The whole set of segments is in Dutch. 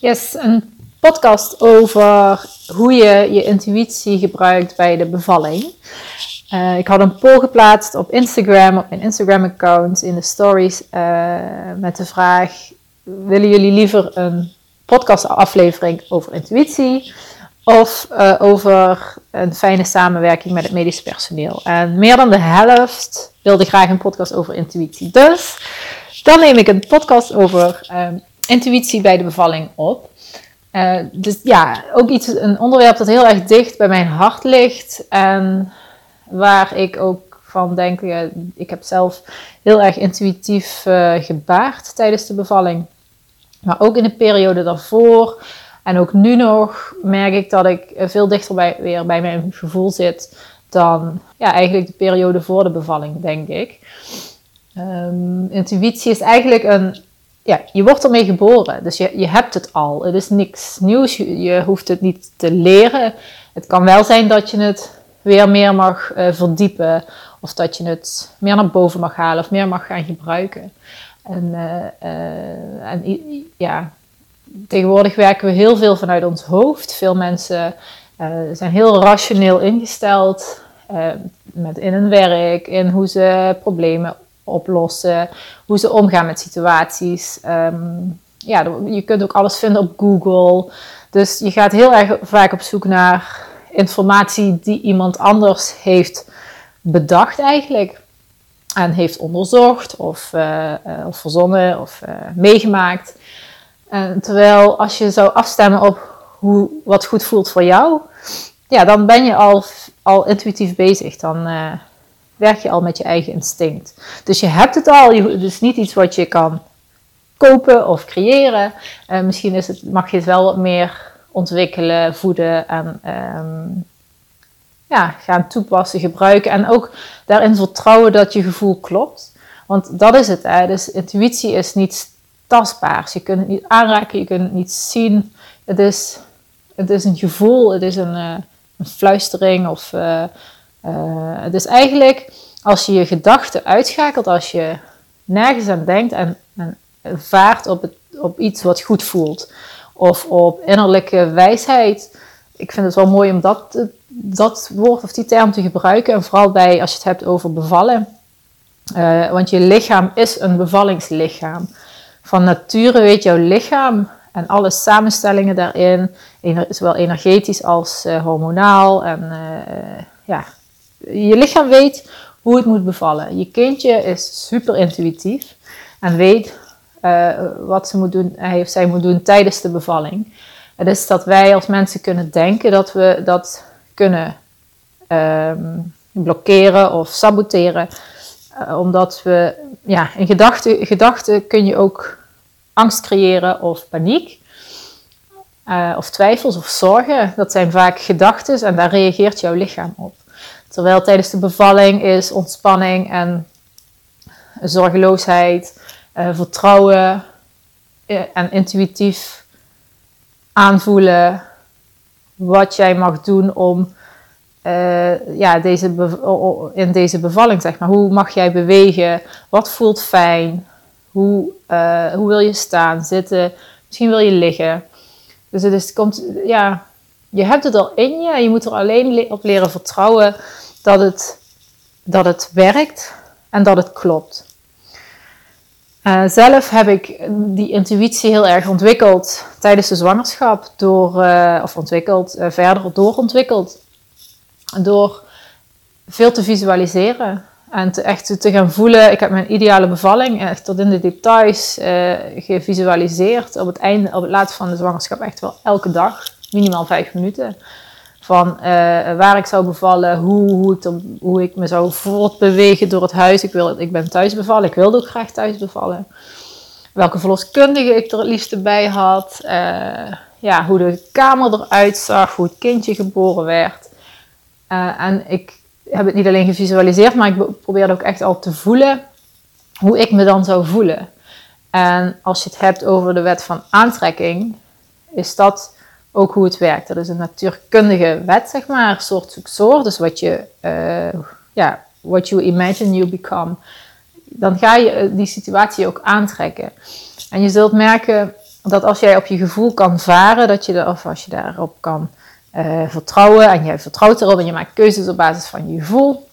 Yes, een podcast over hoe je je intuïtie gebruikt bij de bevalling. Uh, ik had een poll geplaatst op Instagram, op mijn Instagram-account, in de stories, uh, met de vraag: willen jullie liever een podcast-aflevering over intuïtie of uh, over een fijne samenwerking met het medisch personeel? En meer dan de helft wilde graag een podcast over intuïtie. Dus dan neem ik een podcast over intuïtie bij de bevalling op. Uh, dus ja, ook iets, een onderwerp dat heel erg dicht bij mijn hart ligt. En waar ik ook van denk, ik heb zelf heel erg intuïtief uh, gebaard tijdens de bevalling. Maar ook in de periode daarvoor en ook nu nog merk ik dat ik veel dichter bij, weer bij mijn gevoel zit dan ja, eigenlijk de periode voor de bevalling, denk ik. Um, intuïtie is eigenlijk een ja, je wordt ermee geboren. Dus je, je hebt het al. Het is niks nieuws. Je, hoeft het niet te leren. Het kan wel zijn dat je het weer meer mag uh, verdiepen. Of dat je het meer naar boven mag halen of meer mag gaan gebruiken. En, uh, uh, en ja, tegenwoordig werken we heel veel vanuit ons hoofd. Veel mensen zijn heel rationeel ingesteld. met in hun werk, in hoe ze problemen oplossen, hoe ze omgaan met situaties. Um, ja, je kunt ook alles vinden op Google. Dus je gaat heel erg vaak op zoek naar informatie die iemand anders heeft bedacht eigenlijk. En heeft onderzocht of, uh, of verzonnen of uh, meegemaakt. En terwijl als je zou afstemmen op hoe, wat goed voelt voor jou, ja, dan ben je al, al intuïtief bezig. Dan, werk je al met je eigen instinct. Dus je hebt het al, het is niet iets wat je kan kopen of creëren. Uh, misschien is het, mag je het wel wat meer ontwikkelen, voeden en um, ja, gaan toepassen, gebruiken. En ook daarin vertrouwen dat je gevoel klopt. Want dat is het. Hè? Dus intuïtie is niets tastbaars. Je kunt het niet aanraken, je kunt het niet zien. Het is, het is een gevoel, het is een, uh, een fluistering of... Uh, uh, dus eigenlijk, als je je gedachten uitschakelt, als je nergens aan denkt en, vaart op, het, op iets wat goed voelt, of op innerlijke wijsheid. Ik vind het wel mooi om dat, dat woord of die term te gebruiken. En vooral bij als je het hebt over bevallen. Uh, want je lichaam is een bevallingslichaam. Van nature weet jouw lichaam en alle samenstellingen daarin, zowel energetisch als uh, hormonaal en ja, je lichaam weet hoe het moet bevallen. Je kindje is super intuïtief en weet uh, wat ze moet doen, hij of zij moet doen tijdens de bevalling. Het is dat wij als mensen kunnen denken dat we dat kunnen um, blokkeren of saboteren. Uh, omdat we, ja, in gedachten gedachte kun je ook angst creëren of paniek. Uh, of twijfels of zorgen. Dat zijn vaak gedachten en daar reageert jouw lichaam op. Terwijl tijdens de bevalling is ontspanning en zorgeloosheid, uh, vertrouwen uh, en intuïtief aanvoelen wat jij mag doen om uh, ja, deze in deze bevalling, zeg maar. Hoe mag jij bewegen? Wat voelt fijn? Hoe, hoe wil je staan, zitten? Misschien wil je liggen. Dus het, is, het komt, ja, je hebt het al in je. Je moet er alleen op leren vertrouwen dat het, dat het werkt en dat het klopt. Uh, zelf heb ik die intuïtie heel erg ontwikkeld tijdens de zwangerschap, door, uh, of ontwikkeld, uh, verder doorontwikkeld, door veel te visualiseren en te, echt te gaan voelen. Ik heb mijn ideale bevalling echt tot in de details gevisualiseerd. Op het einde, op het laatste van de zwangerschap, echt wel elke dag, minimaal vijf minuten van uh, waar ik zou bevallen, hoe, hoe, ik hoe ik me zou voortbewegen door het huis. Ik, wil, ik ben thuis bevallen, ik wilde ook graag thuis bevallen. Welke verloskundige ik er het liefste bij had. Uh, ja, hoe de kamer eruit zag, hoe het kindje geboren werd. Uh, en ik heb het niet alleen gevisualiseerd, maar ik probeerde ook echt al te voelen hoe ik me dan zou voelen. En als je het hebt over de wet van aantrekking, is dat ook hoe het werkt. Dat is een natuurkundige wet, zeg maar, soort zoek soort. Dus wat je, uh, ja, what you imagine, you become. Dan ga je eh, die situatie ook aantrekken. En je zult merken dat als jij op je gevoel kan varen, dat je er, of als je daarop kan uh, vertrouwen en jij vertrouwt erop en je maakt keuzes op basis van je gevoel,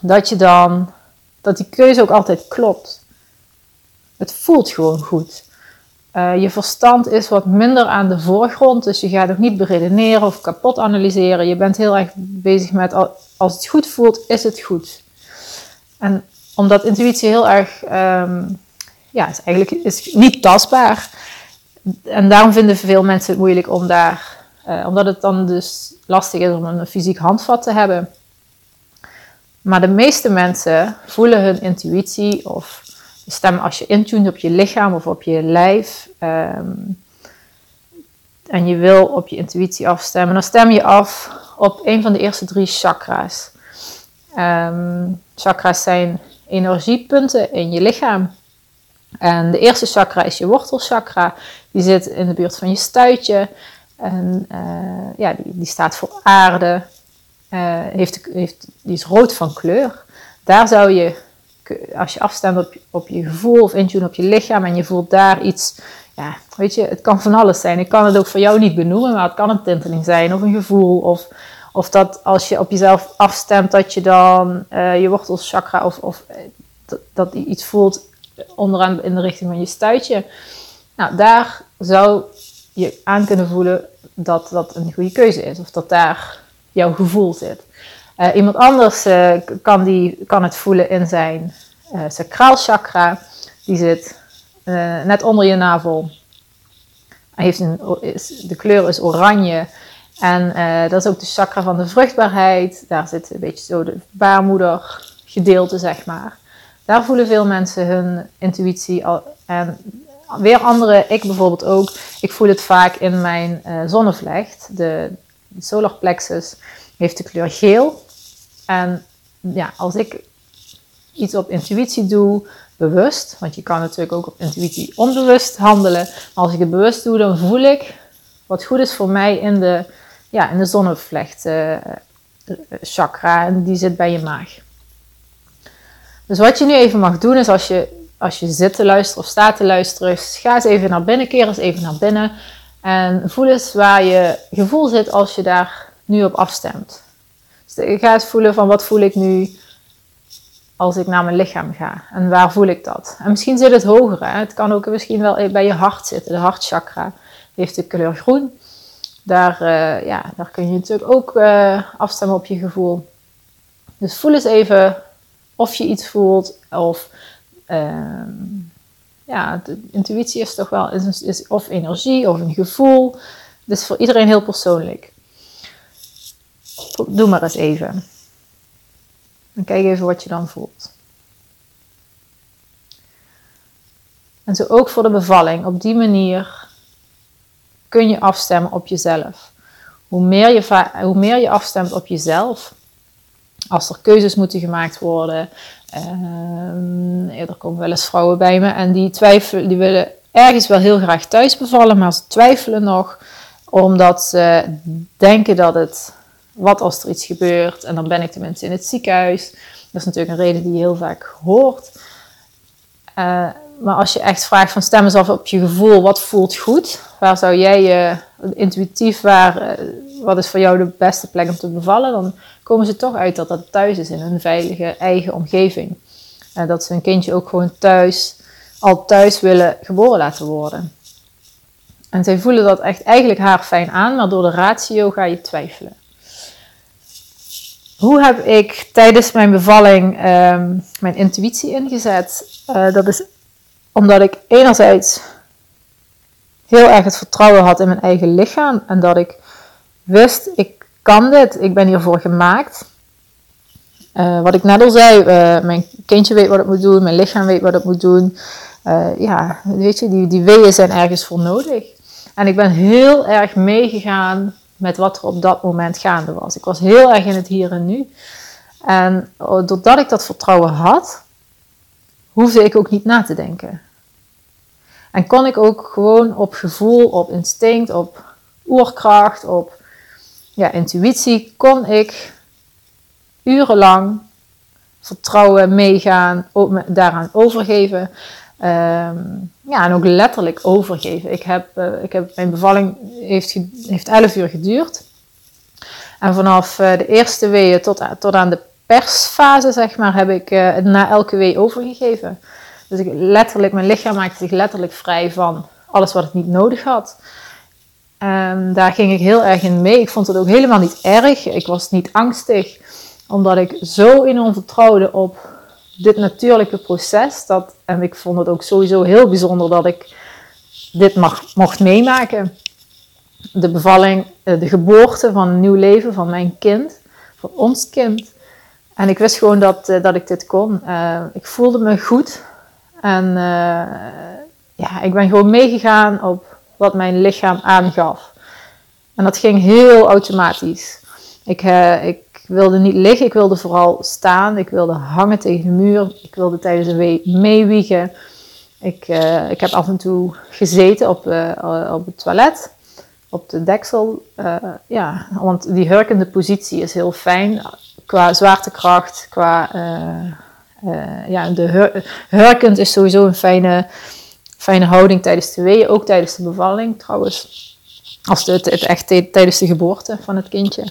dat je dan, dat die keuze ook altijd klopt. Het voelt gewoon goed. Uh, je verstand is wat minder aan de voorgrond, dus je gaat ook niet beredeneren of kapot analyseren. Je bent heel erg bezig met als het goed voelt, is het goed. En omdat intuïtie heel erg, um, ja, is eigenlijk is niet tastbaar. En daarom vinden veel mensen het moeilijk om daar, uh, omdat het dan dus lastig is om een fysiek handvat te hebben. Maar de meeste mensen voelen hun intuïtie of stem als je intunt op je lichaam of op je lijf. Um, en je wil op je intuïtie afstemmen, dan stem je af op een van de eerste drie chakra's. Um, chakra's zijn energiepunten in je lichaam. En de eerste chakra is je wortelchakra. Die zit in de buurt van je stuitje. En uh, ja, die, die, staat voor aarde. Uh, heeft, heeft, die is rood van kleur. Daar zou je, als je afstemt op, je gevoel of intune op je lichaam en je voelt daar iets, ja, weet je, het kan van alles zijn. Ik kan het ook voor jou niet benoemen, maar het kan een tinteling zijn of een gevoel of of dat als je op jezelf afstemt, dat je dan uh, je wortelchakra of, of eh, dat, dat iets voelt onderaan in de richting van je stuitje. Nou, daar zou je aan kunnen voelen dat dat een goede keuze is. Of dat daar jouw gevoel zit. Uh, iemand anders uh, kan, die, kan het voelen in zijn uh, sacraal chakra. Die zit net onder je navel. Hij heeft een, is, de kleur is oranje. En dat is ook de chakra van de vruchtbaarheid. Daar zit een beetje zo de baarmoeder gedeelte, zeg maar. Daar voelen veel mensen hun intuïtie. Al, en weer andere, ik bijvoorbeeld ook. Ik voel het vaak in mijn zonnevlecht. De, de solar plexus heeft de kleur geel. En ja, als ik iets op intuïtie doe, bewust, want je kan natuurlijk ook op intuïtie onbewust handelen. Maar als ik het bewust doe, dan voel ik wat goed is voor mij in de ja, in de zonnevlecht uh, chakra en die zit bij je maag. Dus wat je nu even mag doen is als je, als je zit te luisteren of staat te luisteren, ga eens even naar binnen, keer eens even naar binnen en voel eens waar je gevoel zit als je daar nu op afstemt. Ga eens voelen van wat voel ik nu als ik naar mijn lichaam ga en waar voel ik dat. En misschien zit het hoger, hè? het kan ook misschien wel bij je hart zitten, de hartchakra heeft de kleur groen. Daar, uh, ja, daar kun je natuurlijk ook uh, afstemmen op je gevoel. Dus voel eens even of je iets voelt. Of uh, ja, de intuïtie is toch wel is, is of energie of een gevoel. Dus voor iedereen heel persoonlijk. Doe maar eens even. En kijk even wat je dan voelt. En zo ook voor de bevalling. Op die manier kun je afstemmen op jezelf. Hoe meer je, hoe meer je afstemt op jezelf, als er keuzes moeten gemaakt worden. Uh, er komen wel eens vrouwen bij me en die twijfelen, die willen ergens wel heel graag thuis bevallen, maar ze twijfelen nog omdat ze denken dat het, wat als er iets gebeurt en dan ben ik tenminste in het ziekenhuis. Dat is natuurlijk een reden die je heel vaak hoort. Uh, maar als je echt vraagt van stem eens af op je gevoel, wat voelt goed? Waar zou jij je intuïtief, waar, eh, wat is voor jou de beste plek om te bevallen? Dan komen ze toch uit dat dat thuis is in een veilige eigen omgeving. En dat ze een kindje ook gewoon thuis, al thuis willen geboren laten worden. En zij voelen dat echt eigenlijk haar fijn aan, maar door de ratio ga je twijfelen. Hoe heb ik tijdens mijn bevalling um, mijn intuïtie ingezet? Uh, dat is omdat ik enerzijds heel erg het vertrouwen had in mijn eigen lichaam en dat ik wist, ik kan dit, ik ben hiervoor gemaakt. Uh, wat ik net al zei, uh, mijn kindje weet wat het moet doen, mijn lichaam weet wat het moet doen. Ja, weet je, die, die weeën zijn ergens voor nodig. En ik ben heel erg meegegaan met wat er op dat moment gaande was. Ik was heel erg in het hier en nu. En doordat ik dat vertrouwen had, hoefde ik ook niet na te denken. En kon ik ook gewoon op gevoel, op instinct, op oerkracht, op ja, intuïtie, kon ik urenlang vertrouwen, meegaan, daaraan overgeven. Ehm, ja, en ook letterlijk overgeven. Ik heb, uh, ik heb mijn bevalling heeft, heeft 11 uur geduurd. En vanaf uh, de eerste weeën tot, tot aan de persfase, zeg maar, heb ik uh, na elke wee overgegeven. Dus ik letterlijk, mijn lichaam maakte zich letterlijk vrij van alles wat het niet nodig had. En daar ging ik heel erg in mee. Ik vond het ook helemaal niet erg. Ik was niet angstig, omdat ik zo enorm vertrouwde op dit natuurlijke proces. Dat, en ik vond het ook sowieso heel bijzonder dat ik dit mag, mocht meemaken. De bevalling, eh, de geboorte van een nieuw leven van mijn kind, van ons kind. En ik wist gewoon dat, eh, dat ik dit kon. Uh, ik voelde me goed. En uh, ja, ik ben gewoon meegegaan op wat mijn lichaam aangaf. En dat ging heel automatisch. Ik, ik wilde niet liggen, ik wilde vooral staan. Ik wilde hangen tegen de muur. Ik wilde tijdens de wee meewiegen. Ik, uh, ik heb af en toe gezeten op, uh, op het toilet, op de deksel. Uh, ja, want die hurkende positie is heel fijn qua zwaartekracht, qua... ja, de hur hurkend is sowieso een fijne, fijne houding tijdens de weeën, ook tijdens de bevalling trouwens. Als het, het echt tijdens de geboorte van het kindje.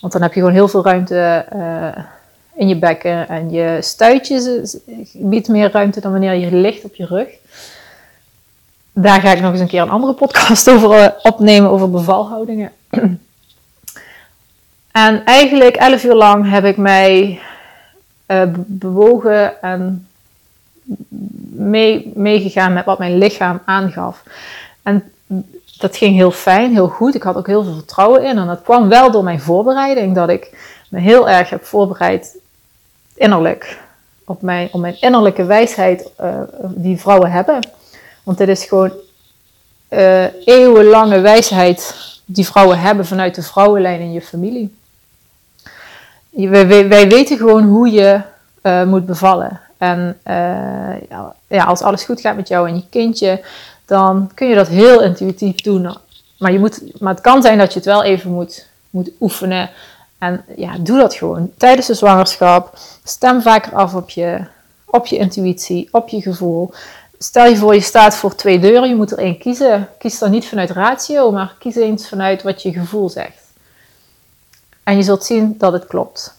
Want dan heb je gewoon heel veel ruimte uh, in je bekken. En je stuitjes biedt meer ruimte dan wanneer je ligt op je rug. Daar ga ik nog eens een keer een andere podcast over uh, opnemen, over bevalhoudingen. en eigenlijk elf uur lang heb ik mij uh, bewogen en meegegaan met wat mijn lichaam aangaf. En dat ging heel fijn, heel goed. Ik had ook heel veel vertrouwen in. En dat kwam wel door mijn voorbereiding. Dat ik me heel erg heb voorbereid innerlijk. Op mijn, op mijn innerlijke wijsheid uh, die vrouwen hebben. Want dit is gewoon uh, eeuwenlange wijsheid die vrouwen hebben vanuit de vrouwenlijn in je familie. Wij, wij weten gewoon hoe je uh, moet bevallen. En ja, als alles goed gaat met jou en je kindje, dan kun je dat heel intuïtief doen. Maar, je moet, maar het kan zijn dat je het wel even moet, moet oefenen. En ja, doe dat gewoon tijdens de zwangerschap. Stem vaker af op je, op je intuïtie, op je gevoel. Stel je voor, je staat voor twee deuren, je moet er één kiezen. Kies dan niet vanuit ratio, maar kies eens vanuit wat je gevoel zegt. En je zult zien dat het klopt.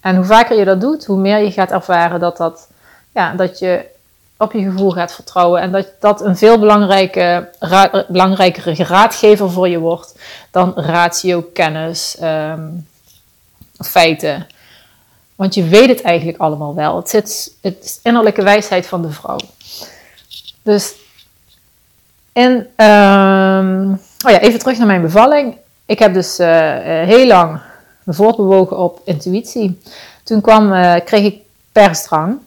En hoe vaker je dat doet, hoe meer je gaat ervaren dat, dat, ja, dat je op je gevoel gaat vertrouwen. En dat dat een veel belangrijke, belangrijkere raadgever voor je wordt dan ratio, kennis, um, feiten. Want je weet het eigenlijk allemaal wel. Het, zit, het is innerlijke wijsheid van de vrouw. Dus en, um, oh ja, even terug naar mijn bevalling. Ik heb dus uh, heel lang me voortbewogen op intuïtie. Toen kwam, uh, kreeg ik persdrang.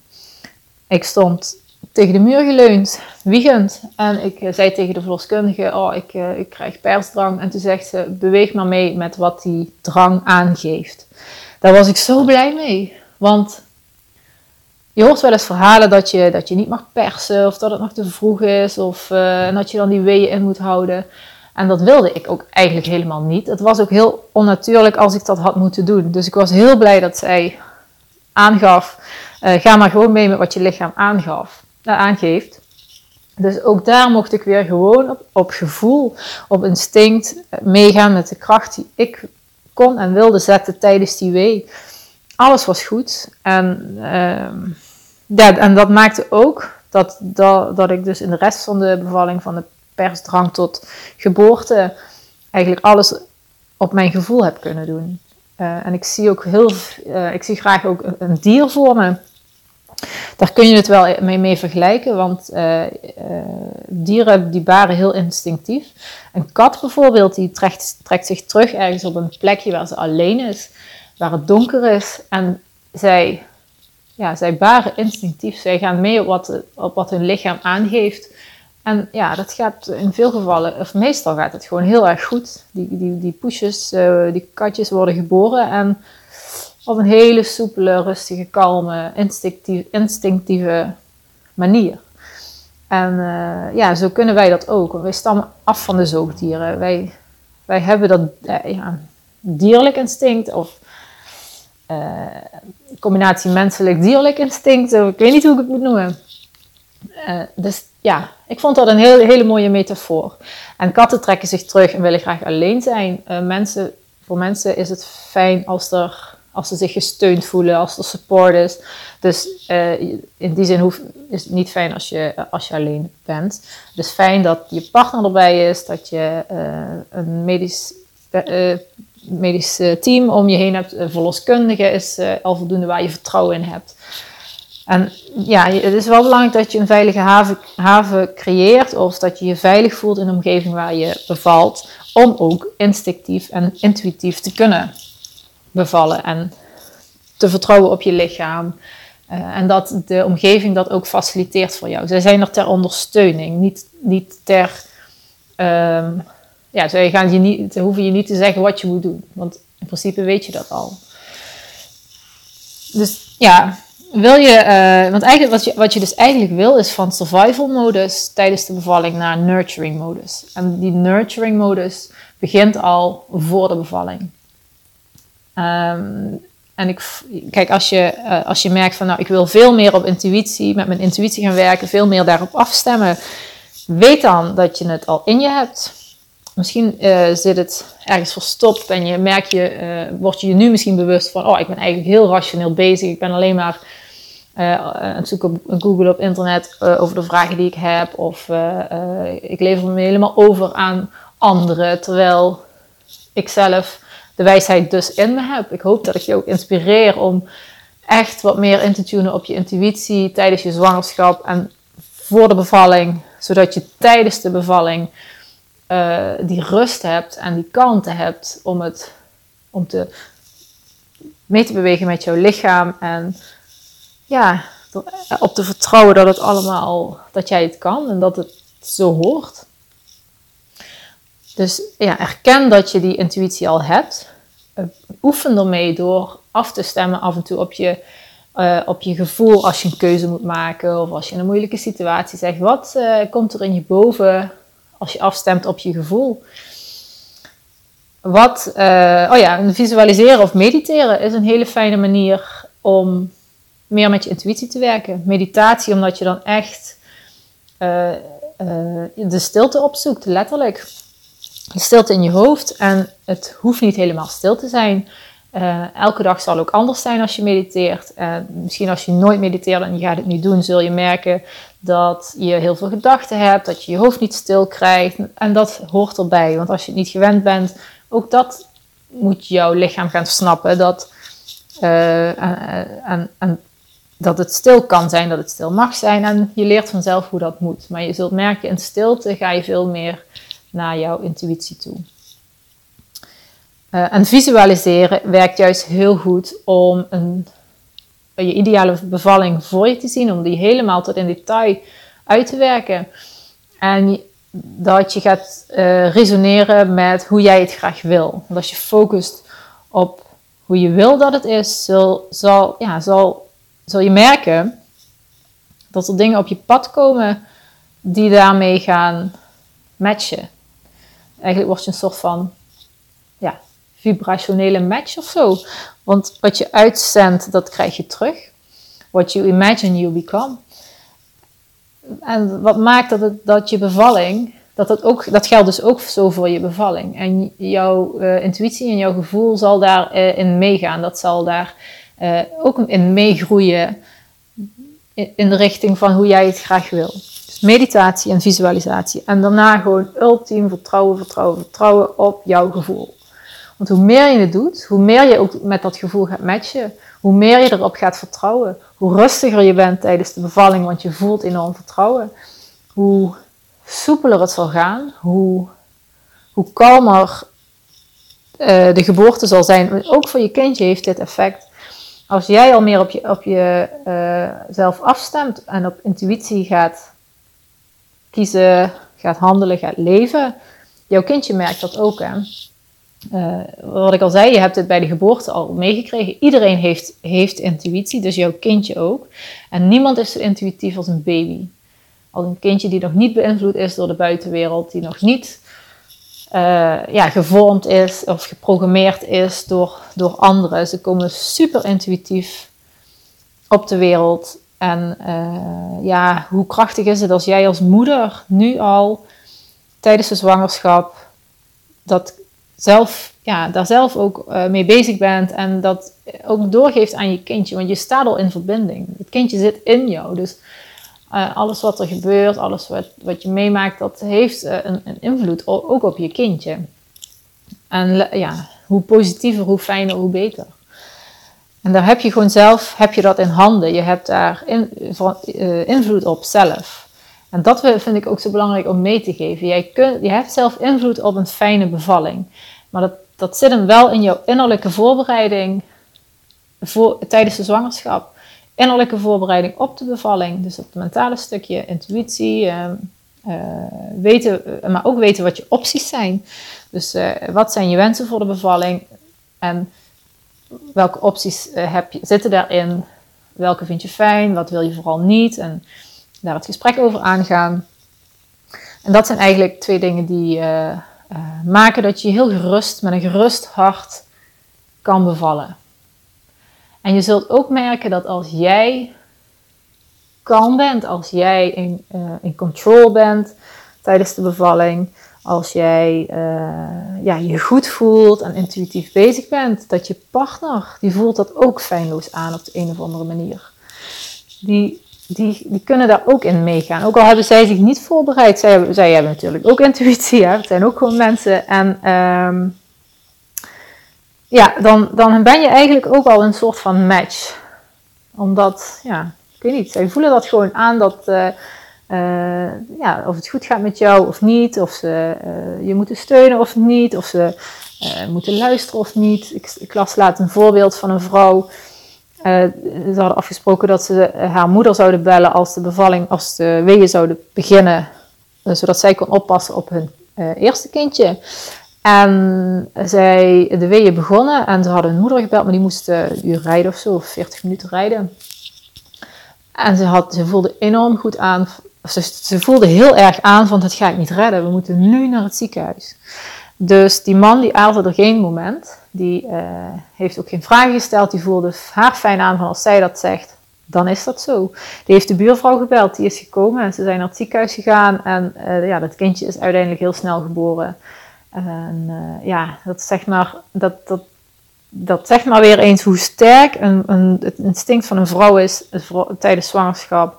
Ik stond tegen de muur geleund, wiegend. En ik eh, zei tegen de verloskundige, oh, ik, uh, ik krijg persdrang. En toen zegt ze, beweeg maar mee met wat die drang aangeeft. Daar was ik zo blij mee. Want je hoort wel eens verhalen dat je, dat je niet mag persen, of dat het nog te vroeg is, of uh, dat je dan die weeën in moet houden. En dat wilde ik ook eigenlijk helemaal niet. Het was ook heel onnatuurlijk als ik dat had moeten doen. Dus ik was heel blij dat zij aangaf, ga maar gewoon mee met wat je lichaam aangaf aangeeft. Dus ook daar mocht ik weer gewoon op, op gevoel, op instinct meegaan met de kracht die ik kon en wilde zetten tijdens die wee. Alles was goed. En, ja, en dat maakte ook dat, dat, dat ik dus in de rest van de bevalling, van de persdrang tot geboorte, eigenlijk alles op mijn gevoel heb kunnen doen. Uh, en ik zie ook heel, uh, ik zie graag ook een dier voor me daar kun je het wel mee, mee vergelijken, want uh, uh, dieren die baren heel instinctief. Een kat bijvoorbeeld, die trekt, zich terug ergens op een plekje waar ze alleen is, waar het donker is. En zij, ja, zij baren instinctief, zij gaan mee op wat, op wat hun lichaam aangeeft. En ja, dat gaat in veel gevallen, of meestal gaat het gewoon heel erg goed. Die, die, die poesjes, uh, die katjes worden geboren en op een hele soepele, rustige, kalme, instinctieve, instinctieve manier. En uh, ja, zo kunnen wij dat ook. Wij stammen af van de zoogdieren. Wij, wij hebben dat uh, ja, dierlijk instinct of uh, combinatie menselijk-dierlijk instinct. Ik weet niet hoe ik het moet noemen. Dus ja, ik vond dat een heel, hele mooie metafoor. En katten trekken zich terug en willen graag alleen zijn. Mensen, voor mensen is het fijn als, er, als ze zich gesteund voelen, als er support is. Dus uh, in die zin is het niet fijn als je, als je alleen bent. Is fijn dat je partner erbij is, dat je een medisch, medisch team om je heen hebt. Een verloskundige is al voldoende waar je vertrouwen in hebt. En ja, het is wel belangrijk dat je een veilige haven, haven creëert of dat je je veilig voelt in een omgeving waar je bevalt, om ook instinctief en intuïtief te kunnen bevallen en te vertrouwen op je lichaam. Uh, en dat de omgeving dat ook faciliteert voor jou. Zij zijn er ter ondersteuning, niet, niet ter. Um, ja, zij gaan je niet, hoeven je niet te zeggen wat je moet doen, want in principe weet je dat al. Dus ja, wil je, uh, want eigenlijk wat je, wat je dus eigenlijk wil is van survival modus tijdens de bevalling naar nurturing modus. En die nurturing modus begint al voor de bevalling. Um, en ik, kijk, als je, uh, als je merkt van nou, ik wil veel meer op intuïtie, met mijn intuïtie gaan werken, veel meer daarop afstemmen, weet dan dat je het al in je hebt. Misschien uh, zit het ergens verstopt en je merk je, uh, word je je nu misschien bewust van, oh, ik ben eigenlijk heel rationeel bezig. Ik ben alleen maar het zoeken op Google op internet over de vragen die ik heb. Of ik lever me helemaal over aan anderen, terwijl ik zelf de wijsheid dus in me heb. Ik hoop dat ik je ook inspireer om echt wat meer in te tunen op je intuïtie tijdens je zwangerschap en voor de bevalling, zodat je tijdens de bevalling uh, die rust hebt en die kalmte hebt om, het, om te, mee te bewegen met jouw lichaam. En ja, op te vertrouwen dat het allemaal, dat jij het kan en dat het zo hoort. Dus ja, erken dat je die intuïtie al hebt. Uh, oefen ermee door af te stemmen af en toe op je, uh, op je gevoel als je een keuze moet maken of als je in een moeilijke situatie zegt. Wat uh, komt er in je boven als je afstemt op je gevoel. Wat, oh ja, visualiseren of mediteren is een hele fijne manier om meer met je intuïtie te werken. Meditatie, omdat je dan echt de stilte opzoekt, letterlijk. Stilte in je hoofd. En het hoeft niet helemaal stil te zijn. elke dag zal ook anders zijn als je mediteert. misschien als je nooit mediteert en je gaat het nu doen, zul je merken dat je heel veel gedachten hebt, dat je je hoofd niet stil krijgt. En dat hoort erbij, want als je het niet gewend bent, ook dat moet jouw lichaam gaan snappen. Dat, en, en, dat het stil kan zijn, dat het stil mag zijn. En je leert vanzelf hoe dat moet. Maar je zult merken, in stilte ga je veel meer naar jouw intuïtie toe. Uh, en visualiseren werkt juist heel goed om een je ideale bevalling voor je te zien, om die helemaal tot in detail uit te werken. En dat je gaat uh, resoneren met hoe jij het graag wil. Als je focust op hoe je wil dat het is, zal, zal, ja, zal, zal je merken dat er dingen op je pad komen die daarmee gaan matchen. Eigenlijk word je een soort van ja, vibrationele match of zo. Want wat je uitzendt, dat krijg je terug. What you imagine, you become. En wat maakt dat, het, dat je bevalling, dat, dat, ook, dat geldt dus ook zo voor je bevalling. En jouw uh, intuïtie en jouw gevoel zal daarin uh, in meegaan. Dat zal daar uh, ook in meegroeien in de richting van hoe jij het graag wil. Meditatie en visualisatie. En daarna gewoon ultiem vertrouwen, vertrouwen, vertrouwen op jouw gevoel. Want hoe meer je het doet, hoe meer je ook met dat gevoel gaat matchen, hoe meer je erop gaat vertrouwen, hoe rustiger je bent tijdens de bevalling, want je voelt enorm vertrouwen, hoe soepeler het zal gaan, hoe, hoe kalmer uh, de geboorte zal zijn. Ook voor je kindje heeft dit effect. Als jij al meer op, je, op jezelf uh, afstemt en op intuïtie gaat kiezen, gaat handelen, gaat leven, jouw kindje merkt dat ook. Hè? Uh, wat ik al zei, je hebt het bij de geboorte al meegekregen. Iedereen heeft, heeft intuïtie, dus jouw kindje ook. En niemand is zo intuïtief als een baby. Als een kindje die nog niet beïnvloed is door de buitenwereld, die nog niet uh, ja, gevormd is of geprogrammeerd is door, door anderen. Ze komen super intuïtief op de wereld En uh, ja, hoe krachtig is het als jij als moeder nu al tijdens de zwangerschap dat zelf, ja, daar zelf ook uh, mee bezig bent en dat ook doorgeeft aan je kindje. Want je staat al in verbinding. Het kindje zit in jou. Dus uh, alles wat er gebeurt, alles wat, wat je meemaakt, dat heeft een, een invloed ook op je kindje. En ja, hoe positiever, hoe fijner, hoe beter. En daar heb je gewoon zelf, heb je dat in handen. Je hebt daar uh, invloed op zelf. En dat vind ik ook zo belangrijk om mee te geven. Jij kunt, je hebt zelf invloed op een fijne bevalling. Maar dat, dat zit hem wel in jouw innerlijke voorbereiding voor, tijdens de zwangerschap. Innerlijke voorbereiding op de bevalling. Dus op het mentale stukje, intuïtie, uh, weten, maar ook weten wat je opties zijn. Dus wat zijn je wensen voor de bevalling? En welke opties uh, heb je, zitten daarin? Welke vind je fijn? Wat wil je vooral niet? En daar het gesprek over aangaan. En dat zijn eigenlijk twee dingen die uh, maken dat je heel gerust, met een gerust hart kan bevallen. En je zult ook merken dat als jij kalm bent, als jij in, in control bent tijdens de bevalling, als jij uh, ja, je goed voelt en intuïtief bezig bent, dat je partner, die voelt dat ook fijnloos aan op de een of andere manier. Die, die, die kunnen daar ook in meegaan. Ook al hebben zij zich niet voorbereid, zij, zij hebben natuurlijk ook intuïtie, hè? het zijn ook gewoon mensen. En um, ja, dan, dan ben je eigenlijk ook al een soort van match. Omdat, ja, ik weet niet, zij voelen dat gewoon aan dat... Uh, ja, of het goed gaat met jou of niet, of ze uh, je moeten steunen of niet, of ze uh, moeten luisteren of niet. Ik, ik, las laat een voorbeeld van een vrouw. ze hadden afgesproken dat ze haar moeder zouden bellen als de bevalling, als de weeën zouden beginnen, zodat zij kon oppassen op hun eerste kindje. En zij, de weeën begonnen en ze hadden hun moeder gebeld, maar die moest een uur rijden of zo, of 40 minuten rijden. En ze, had, ze voelde enorm goed aan ze, ze voelde heel erg aan van het ga ik niet redden, we moeten nu naar het ziekenhuis. Dus die man die aalde er geen moment, die uh, heeft ook geen vragen gesteld, die voelde haar fijn aan van als zij dat zegt, dan is dat zo. Die heeft de buurvrouw gebeld, die is gekomen en ze zijn naar het ziekenhuis gegaan en uh, ja, dat kindje is uiteindelijk heel snel geboren. En uh, ja, dat zegt maar, dat, dat, dat zegt maar weer eens hoe sterk een, een, het instinct van een vrouw is tijdens zwangerschap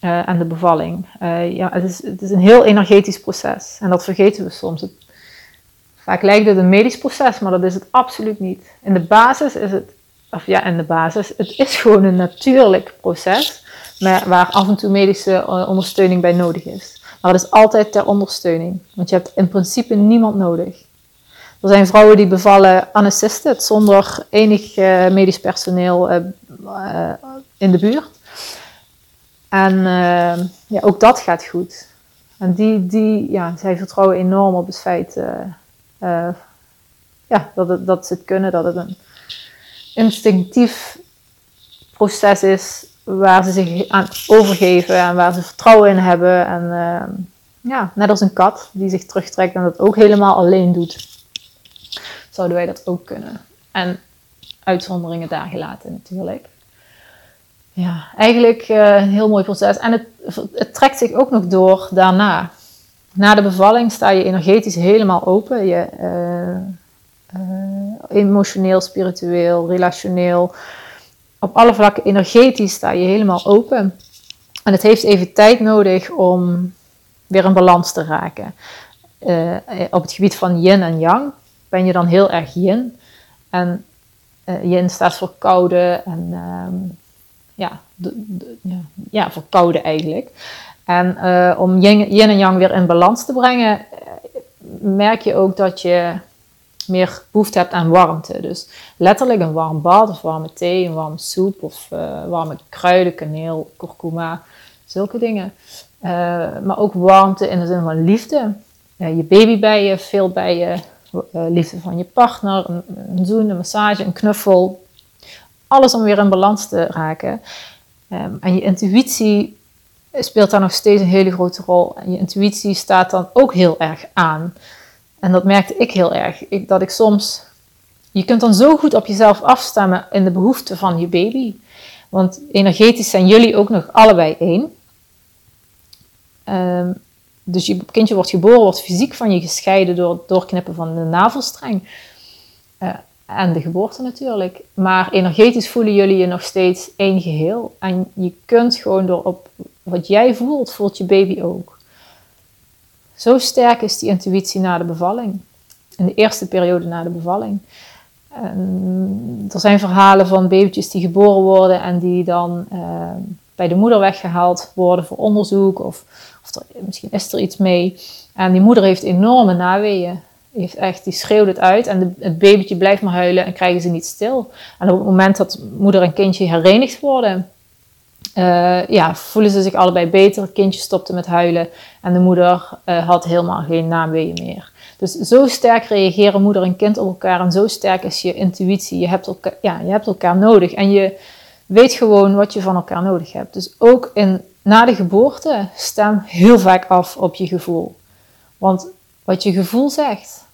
uh, en de bevalling. Uh, ja, het, is, het is een heel energetisch proces en dat vergeten we soms. Vaak lijkt het een medisch proces, maar dat is het absoluut niet. In de basis is het, of ja, in de basis, het is gewoon een natuurlijk proces maar waar af en toe medische eh, ondersteuning bij nodig is. Maar het is altijd ter ondersteuning, want je hebt in principe niemand nodig. Er zijn vrouwen die bevallen unassisted, zonder enig medisch personeel in de buurt. En uh, ja, ook dat gaat goed. En die, die, ja, zij vertrouwen enorm op het feit uh, uh, ja, dat, het, dat ze het kunnen, dat het een instinctief proces is waar ze zich aan overgeven en waar ze vertrouwen in hebben. En ja, net als een kat die zich terugtrekt en dat ook helemaal alleen doet, zouden wij dat ook kunnen. En uitzonderingen daar gelaten natuurlijk ja, eigenlijk uh, een heel mooi proces. En het, het trekt zich ook nog door daarna. Na de bevalling sta je energetisch helemaal open. Je, uh, uh, emotioneel, spiritueel, relationeel. Op alle vlakken energetisch sta je helemaal open. En het heeft even tijd nodig om weer in balans te raken. op het gebied van yin en yang ben je dan heel erg yin. En yin staat voor koude en ehm, ja, ja, ja, voor koude eigenlijk. En uh, om yin, en yang weer in balans te brengen, eh, merk je ook dat je meer behoefte hebt aan warmte. Dus letterlijk een warm bad of warme thee, een warme soep of uh, warme kruiden, kaneel, kurkuma, zulke dingen. Maar ook warmte in de zin van liefde. je baby bij je, veel bij je, liefde van je partner, een, een zoen, een massage, een knuffel, alles om weer in balans te raken. Um, en je intuïtie speelt daar nog steeds een hele grote rol. En je intuïtie staat dan ook heel erg aan. En dat merkte ik heel erg. Ik, dat ik soms. Je kunt dan zo goed op jezelf afstemmen in de behoeften van je baby. Want energetisch zijn jullie ook nog allebei één. Ehm, dus je kindje wordt geboren, wordt fysiek van je gescheiden door het doorknippen van de navelstreng. Uh, en de geboorte natuurlijk. Maar energetisch voelen jullie je nog steeds één geheel. En je kunt gewoon door op wat jij voelt, voelt je baby ook. Zo sterk is die intuïtie na de bevalling. In de eerste periode na de bevalling. En er zijn verhalen van babytjes die geboren worden en die dan uh, bij de moeder weggehaald worden voor onderzoek. Of, of er, misschien is er iets mee. En die moeder heeft enorme naweeën. Heeft echt, die schreeuwt het uit en het babytje blijft maar huilen en krijgen ze niet stil. En op het moment dat moeder en kindje herenigd worden, uh, ja, voelen ze zich allebei beter. Het kindje stopte met huilen en de moeder uh, had helemaal geen naamweeën meer. Dus zo sterk reageren moeder en kind op elkaar en zo sterk is je intuïtie. Je hebt elkaar, ja, je hebt elkaar nodig en je weet gewoon wat je van elkaar nodig hebt. Dus ook in, na de geboorte stem heel vaak af op je gevoel. Want wat je gevoel zegt,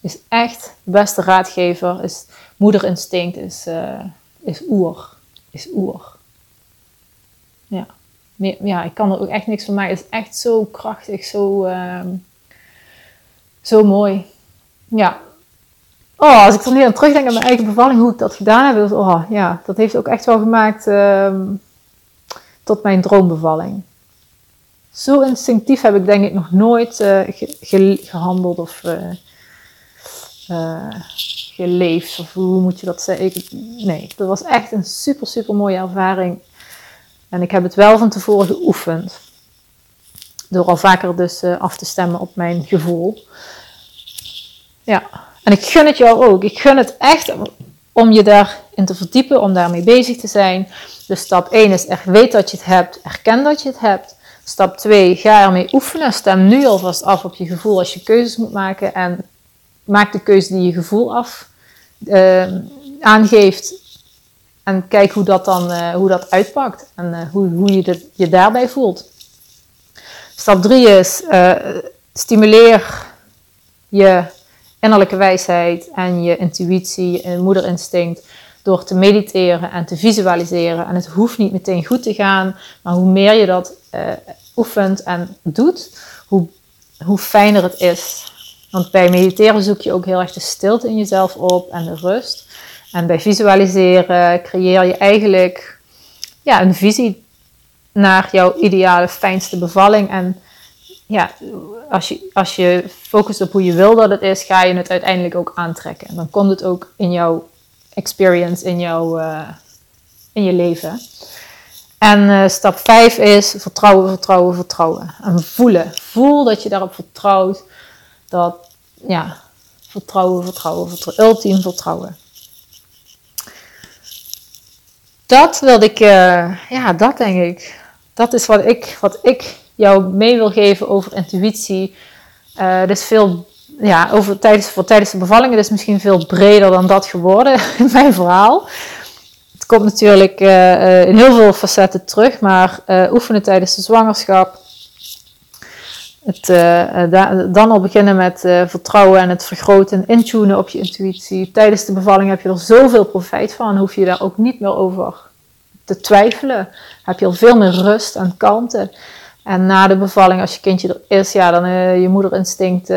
is echt beste raadgever, is moederinstinct, is, uh, is oer. Is oer. Ja. ja, ik kan er ook echt niks van maken. Het is echt zo krachtig, zo, uh, zo mooi. Ja. Oh, als ik er nu aan terugdenk aan mijn eigen bevalling, hoe ik dat gedaan heb, oh, ja, dat heeft ook echt wel gemaakt uh, tot mijn droombevalling. Zo instinctief heb ik denk ik nog nooit ge gehandeld of uh, geleefd. Of hoe moet je dat zeggen? Nee, dat was echt een super, super mooie ervaring. En ik heb het wel van tevoren geoefend. Door al vaker dus af te stemmen op mijn gevoel. Ja, en ik gun het jou ook. Ik gun het echt om je daarin te verdiepen, om daarmee bezig te zijn. Dus stap 1 is echt weet dat je het hebt, erken dat je het hebt. Stap 2, ga ermee oefenen. Stem nu alvast af op je gevoel als je keuzes moet maken. En maak de keuze die je gevoel af uh, aangeeft. En kijk hoe dat dan uh, hoe dat uitpakt. En uh, hoe, hoe je je daarbij voelt. Stap 3 is stimuleer je innerlijke wijsheid en je intuïtie, je moederinstinct door te mediteren en te visualiseren. En het hoeft niet meteen goed te gaan, maar hoe meer je dat uh, oefent en doet, hoe, hoe fijner het is. Want bij mediteren zoek je ook heel erg de stilte in jezelf op en de rust. En bij visualiseren creëer je eigenlijk ja, een visie naar jouw ideale, fijnste bevalling. En ja, als je, als je focust op hoe je wil dat het is, ga je het uiteindelijk ook aantrekken. En dan komt het ook in jouw experience, in, jouw, uh, in je leven. En uh, stap 5 is vertrouwen, vertrouwen, vertrouwen. En voelen. Voel dat je daarop vertrouwt. Dat, ja, vertrouwen, vertrouwen, vertrouwen. Ultiem vertrouwen. Dat wilde ik, uh, ja, dat denk ik. Dat is wat ik, wat ik jou mee wil geven over intuïtie. Uh, dus veel, ja, over tijdens, voor tijdens de bevallingen. Is misschien veel breder dan dat geworden in mijn verhaal. Het komt natuurlijk uh, in heel veel facetten terug, maar oefenen tijdens de zwangerschap. Het, dan al beginnen met vertrouwen en het vergroten en intunen op je intuïtie. Tijdens de bevalling heb je er zoveel profijt van, hoef je daar ook niet meer over te twijfelen. Heb je al veel meer rust en kalmte. En na de bevalling, als je kindje er is, ja, dan je moederinstinct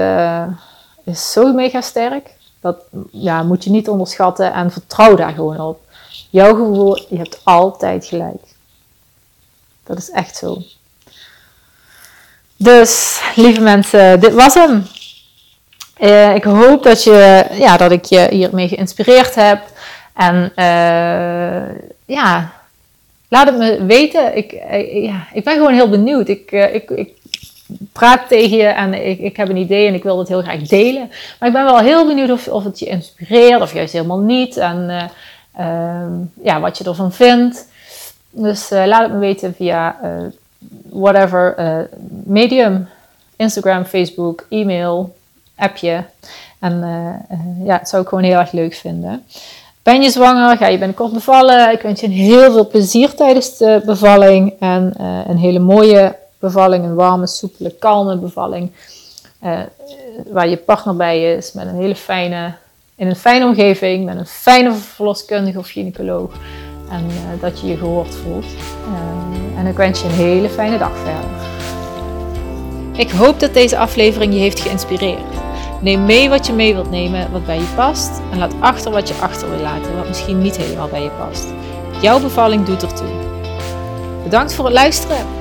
is zo mega sterk. Dat ja, moet je niet onderschatten en vertrouw daar gewoon op. Jouw gevoel, je hebt altijd gelijk. Dat is echt zo. Dus, lieve mensen, dit was hem. Uh, ik hoop dat, je, ja, dat ik je hiermee geïnspireerd heb. En ja, laat het me weten. Ik, eh, ja, ik ben gewoon heel benieuwd. Ik, ik praat tegen je en ik, ik heb een idee en ik wil het heel graag delen. Maar ik ben wel heel benieuwd of, of het je inspireert of juist helemaal niet. En uh, ja, wat je ervan vindt. Dus laat het me weten via whatever medium. Instagram, Facebook, e-mail, appje. En ja, dat zou ik gewoon heel erg leuk vinden. Ben je zwanger? Ga je binnenkort bevallen? Ik wens je heel veel plezier tijdens de bevalling. En een hele mooie bevalling. Een warme, soepele, kalme bevalling. Uh, waar je partner bij is. Met een hele fijne, in een fijne omgeving. Met een fijne verloskundige of gynaecoloog. en dat je je gehoord voelt. en ik wens je een hele fijne dag verder. Ik hoop dat deze aflevering je heeft geïnspireerd. Neem mee wat je mee wilt nemen, wat bij je past. En laat achter wat je achter wil laten, wat misschien niet helemaal bij je past. Jouw bevalling doet ertoe. Bedankt voor het luisteren.